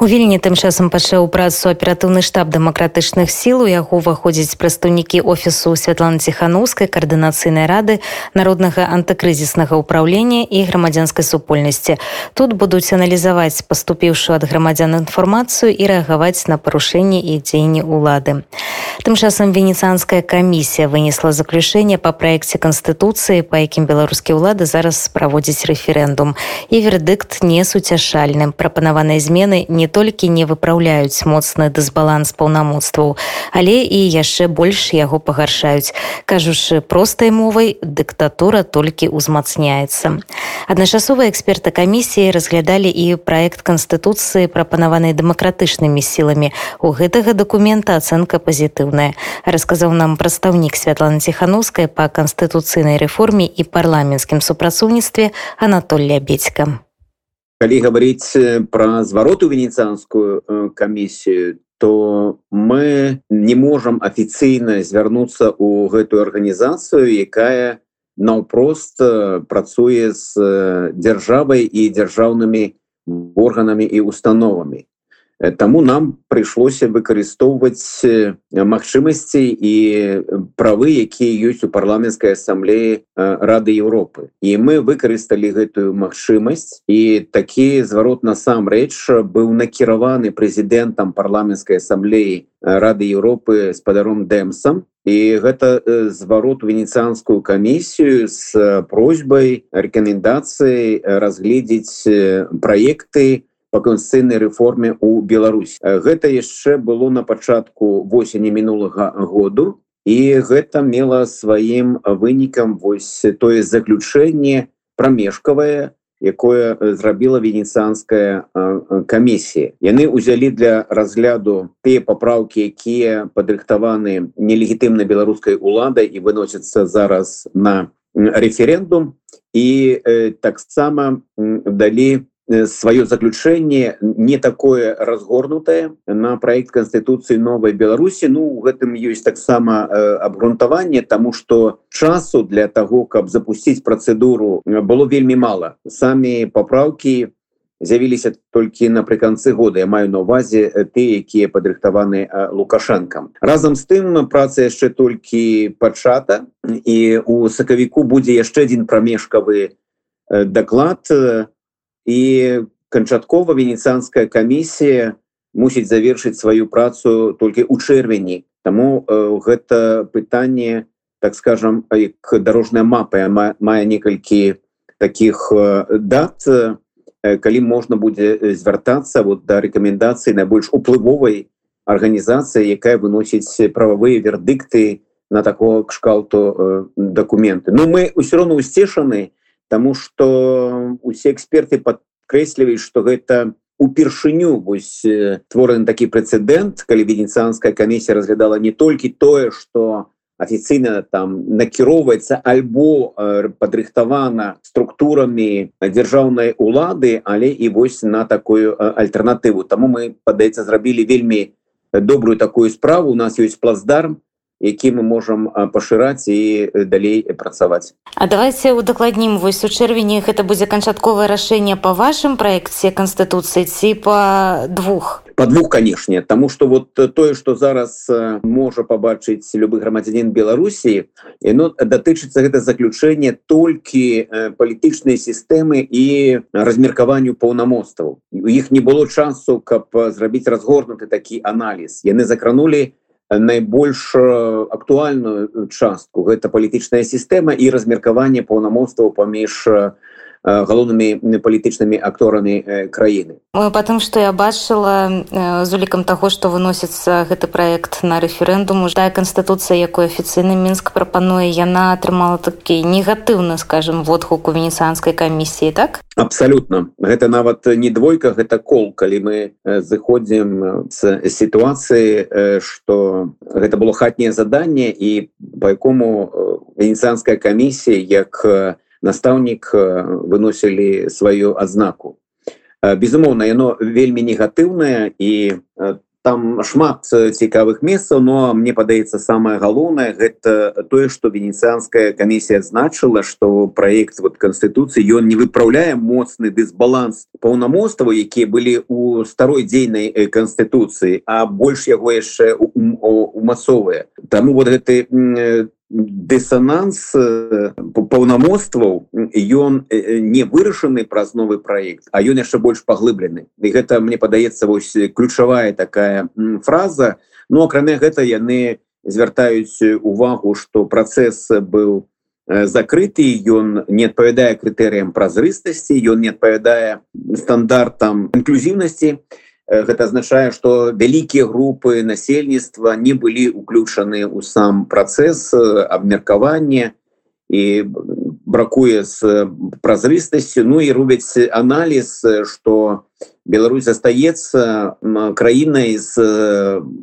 У вільні тым часам пачаў працу аператыўны штаб дэмакратычных сіл у яго ўваходзіць прадстаўнікі офісу святланы ціханаўскай каардынацыйнай рады народнага антыкрызіснага ўправлення і грамадзянскай супольнасці. Тут будуць аналізаваць паступіўшую ад грамадзян інфармацыю і рэагаваць на парушэнні і дзеянні ўлады. Тым часам венецыанская камісія вынесла заключэнне па праекце канстытуцыі, па якім беларускія ўлады зараз праводзіць рэферэндум. І вердыкт не суцяшальным прапанаваныя змены не толькі не выпраўляюць моцны дысбаланс паўнамоцтваў, але і яшчэ больш яго пагаршаюць. Кажучы простай мовай дыктатура толькі ўзмацняецца. Адначасовыя эксперты камісіі разглядалі і праект канстытуцыі прапанаванай дэмакратычнымі сіламі. У гэтага дакумента ацэнка пазітыўная. расказаў нам прадстаўнік святланы ціханаўскай па канстытуцыйнай рэформе і парламенцкім супрацоўніцтве Анатолія Бецька калі гаварыць пра звароту венецыянскую камісію то мы не можам афіцыйна звярнуцца ў гэтую арганізацыю якая наўпрост працуе з дзяржавай і дзяржаўнымі органамі і установамі Таму нам прыйшлося выкарыстоўваць магчымасці і правы, якія ёсць у парламенцкай асамблеі рады Еўропы. І мы выкарысталі гэтую магчымасць і такі зварот насамрэч быў накіраваны прэзідэнтам парламенцкай асамблеі рады Еўропы з падаром дэмсам. І гэта зварот венецыянскую камісію з просьбай рэкамендацыі разгледзець праекты, по конституцыйнай рэформе у Беларусь гэта яшчэ было на пачатку восені мінулага году і гэта мела сваім вынікам вось тое заключэнне прамежкавае якое зрабіла венецыянская камісія. Яны ўзялі для разгляду тыя папраўкі якія падрыхтаваны нелегітымна беларускай уладай і выносяцца зараз на референдум і таксама далі сваё заключэнне не такое разгорнутае на проект конституцыі новой беларусі ну у гэтым ёсць таксама абгрунтаванне тому что часу для того каб запустить процедуру было вельмі мало. Самі поправки з'явіліся толькі напрыканцы года я маю на увазе ты якія падрыхтаваны лукашэнкам разам з тым праца яшчэ толькі пачата і у сакавіку будзе яшчэ один прамежкавы даклад на і канчаткова венецыянская камісія мусіць завершыць сваю працу толькі ў чэрвені. Таму э, гэта пытанне так скажем як дарожная мапа мае некалькі таких э, дат э, калі можна будзе звяртацца вот да рэкамендацыі найбольш уплывовай арганізацыі якая выносіць прававыя вердыкты на такого кшкалту э, дакументы. Ну мы ўсё роўно усцешаны Таму что усе эксперты падкрэсліваюць что гэта упершыню вось твораны такі прэцэдэнт калі венецыянская камісія разглядала не толькі тое что афіцыйна там накіроўваецца альбо э, падрыхтавана структурамі дзяржаўнай улады але і вось на такую альтэрнатыву. Таму мы падаецца зрабілі вельмі добрую такую справу. У нас ёсць плацдарм які мы можам пашыраць і далей працаваць. А давайте удакладнім вось у чэрвені гэта будзе канчатковае рашэнне по вашым праекце канстытуцыі ці па двух? По двух канешне тому что вот тое что зараз можа побачыць любы грамадзянин беларусі яно датычыцца гэта заключэнне толькі палітычнай сістэмы і размеркаванню паўнамоцтваў. У іх не было часу каб зрабіць разгорнуты такі аналіз. Яны закранули найбольш актуальную частку. Гэта палітычная сістэма і размеркаванне паўнамоцтваў паміж галоўнымі палітычнымі акторамі краіны. Потым што я бачыла з улікам таго што выносіцца гэты праект на рэферэндум тая канстытуцыя якой афіцыйны мінск прапануе яна атрымала такі негатыўны скажем водгук у венецыянскай камісіі так? Абсалютна. Гэта нават не двойка гэта кол. Калі мы зыходзім з сітуацыі что гэта было хатняе заданне і по якому венецыянская камісія як настаўнік выносілі сваю адзнаку. Безумоўна яно вельмі негатыўнае і там шмат цікавых месцаў но мне падаецца самое галоўнае гэта тое что венецианская комиссия значыла что проект вот конституции ён не выправляе моцны дысбаланс паўнамостваў якія былі у старой дзейнай конституции а больш яго яшчэ умасовыя тому вот гэты дысонанс паўнамостваў ён не вырашаны праз новы проект а ён яшчэ больш паглыблены і гэта мне падаецца вось ключавая такая фраза. Ну акрамя гэта яны звяртаюць увагу что працэс быў закрыты ён не адпавядае крытэрыям празрыстасці ён не адпавядае стандартам інклюзіўнасці і гэта азначае что вялікія групы насельніцтва не былі уключаны ў сам працэс абмеркавання. І бракуе з празрыстасцю. Ну і робяць аналіз что Беларусь застаецца краінай з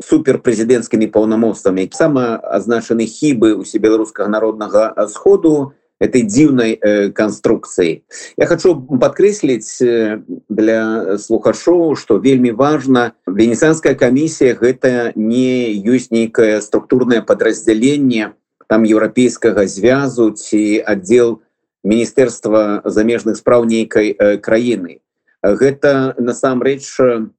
суперпрэзідэнцкімі паўнамоцтвамі. Сама азначаны хібы усе беларускага народнага сходу этой дзіўнай э, канструкцыі я хочу подкрэсліць э, для слухашоў что вельмі важно венецыанская камісія гэта не ёсць нейкае структурное подраздзяленне там еўрапейскага звязу ці аддел міністэрства замежных спраў нейкай э, краіны. Гэта насамрэч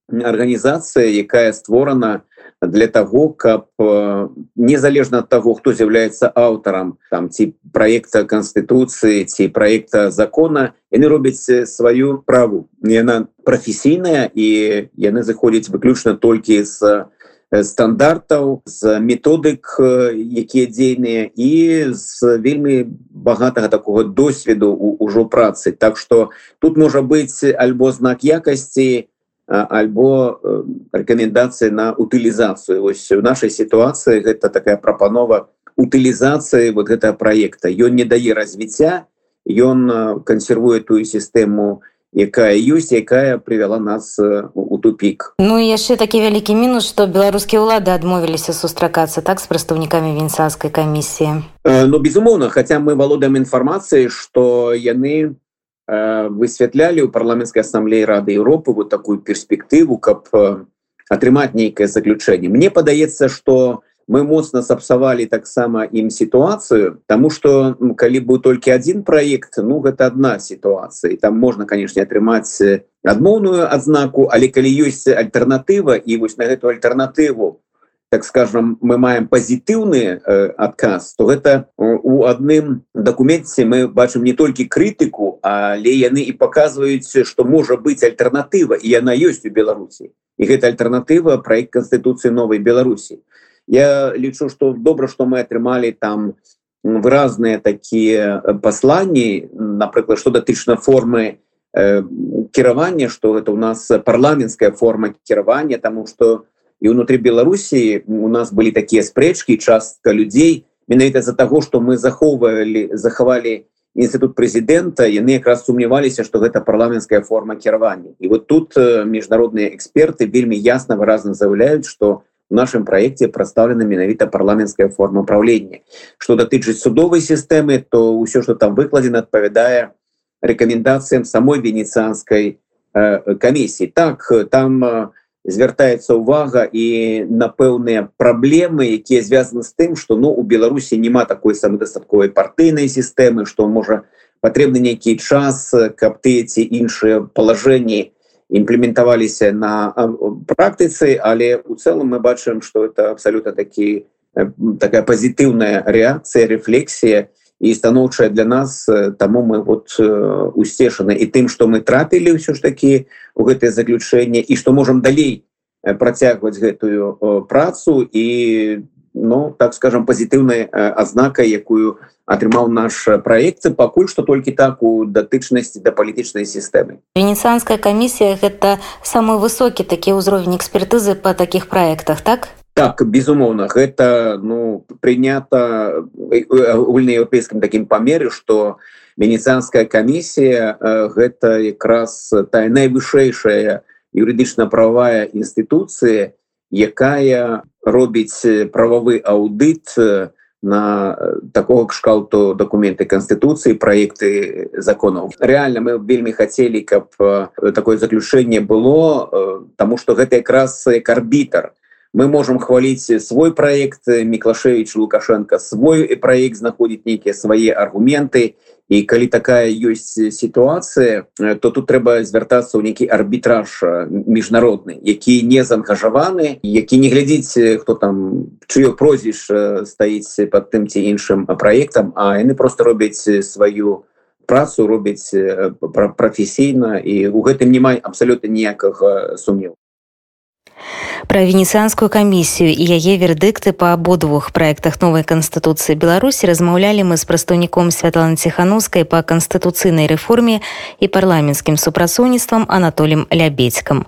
арганізацыя якая створана на для того каб э, незалежна от того кто з'яўляецца аўтарам там ці проекта конституции ці проекта закона яны робяць сваю праву. Яна професійная і яны заходзяць выключна толькі з стандартаў з методык якія дзейныя і з вельмі багатага такого досведу ўжо працы. Так что тут можа быць альбо знак якасці альбо рэкамендацыі на утылізацыю ось у нашай сітуацыі гэта такая прапанова утылізацыі вот гэтага проекта. Ён не дае развіцця ён кансервуе тую сістэму якая ёсць якая привяла нас у тупик. Ну яшчэ такі вялікі мінус что беларускія ўлады адмовіліся сустракацца так з прадстаўнікамі венцанскай камісіі Ну безумоўна хотя мы валодаем інфармацыі что яны Э, высвятлялі ў парламенской ассамблеі рады Европы вот такую перспектыву каб э, атрымаць нейкае заключэнне мне падаецца что мы моцна сапсавалі таксама ім сітуацыю тому что калі быў толькі один проект ну гэта одна сітуацыя там можна конечно атрымаць адмоўную адзнаку але калі ёсць альтэрнатыва і вось на гэту альтэрнатыву так скажем мы маем пазітыўны э, адказ то гэта у адным дакуменце мы бачым не толькі крытыку але яны і показваюць что можа быць альтэрнатыва і яна ёсць у беларусі. І гэта альтэрнатыва проект конституцыі новой беларусі. Я лічу что добра что мы атрымалі там выразныя такія пасланні напрыклад что датычна формы э, кіравання что это у нас парламенская форма кіравання тому что у і ўнутры беларусі у нас былі такія спрэчкі частка людзей менавіта з-за таго што мы захоўвалі захавалі інстытут прэзідэнта яны якраз сумняваліся што гэта парламенская форма кіравання. І вот тут міжнародныя эксперты вельмі ясна выразна заяўляюць што в нашым праекце прадстаўлена менавіта парламенская форма ўправлення што датычыць судовай сістэмы то ўсё што там выкладзена адпавядае рэкамендацыям самой венецыанскай э, камісіі. Так там у звяртаецца ўвага і на пэўныя праблемы якія звязаны з тым что ну у беларусі няма такой самадастатковай партыйнай сістэмы что можа патрэбны нейкі час каб ты ці іншыя палажэнні імплементаваліся на практыцы але у цэлым мы бачым что это абсалютна такі такая пазітыўная рэакцыя рэфлексія і і станоўчая для нас таму мы вот усцешаны і тым что мы трапілі ўсё ж такі у гэтае заключэнне і что можем далей працягваць гэтую працу і ну так скажем пазітыўная азнака якую атрымаў наш праекты пакуль что толькі так у датычнасці да палітычнай сістэмы. Венецыанская камісія гэта самы высокі такі ўзровень экспертызы по таких проектах так так безумоўна гэта ну прынята агульнаеўрапейскім такім памеры что венецыанская камісія гэта якраз тая найвышэйшая юрыдычна-правая інстытуцыя якая робіць прававы аўдыт на такого кшталту документы конституции проекты законов. Реально мы вельмі хотели каб такое заключение было тому что гэта якраз як арбітр мы можем хвалить свой проект миклашевич лукашенко свой проект знаходить некіе свои аргументы. І калі такая ёсць сітуацыя то тут трэба звяртацца ў нейкі арбітраж міжнародны які не заангажаваны які не глядзіць хто там чыё прозвіш стаіць под тым ці іншым проектам а яны просто робяць сваю працу робяць прафесійна і у гэтым не май абсалютна ніякага сумневу Пра венецыянскую камісію і яе вердыкты па абодвух праектах новай канстытуцыі Беларусі размаўлялі мы з прадстаўніком святланы ціханаўскай па канстытуцыйнай рэформе і парламенцкім супрацоўніцтвам анатолем лябедзькам.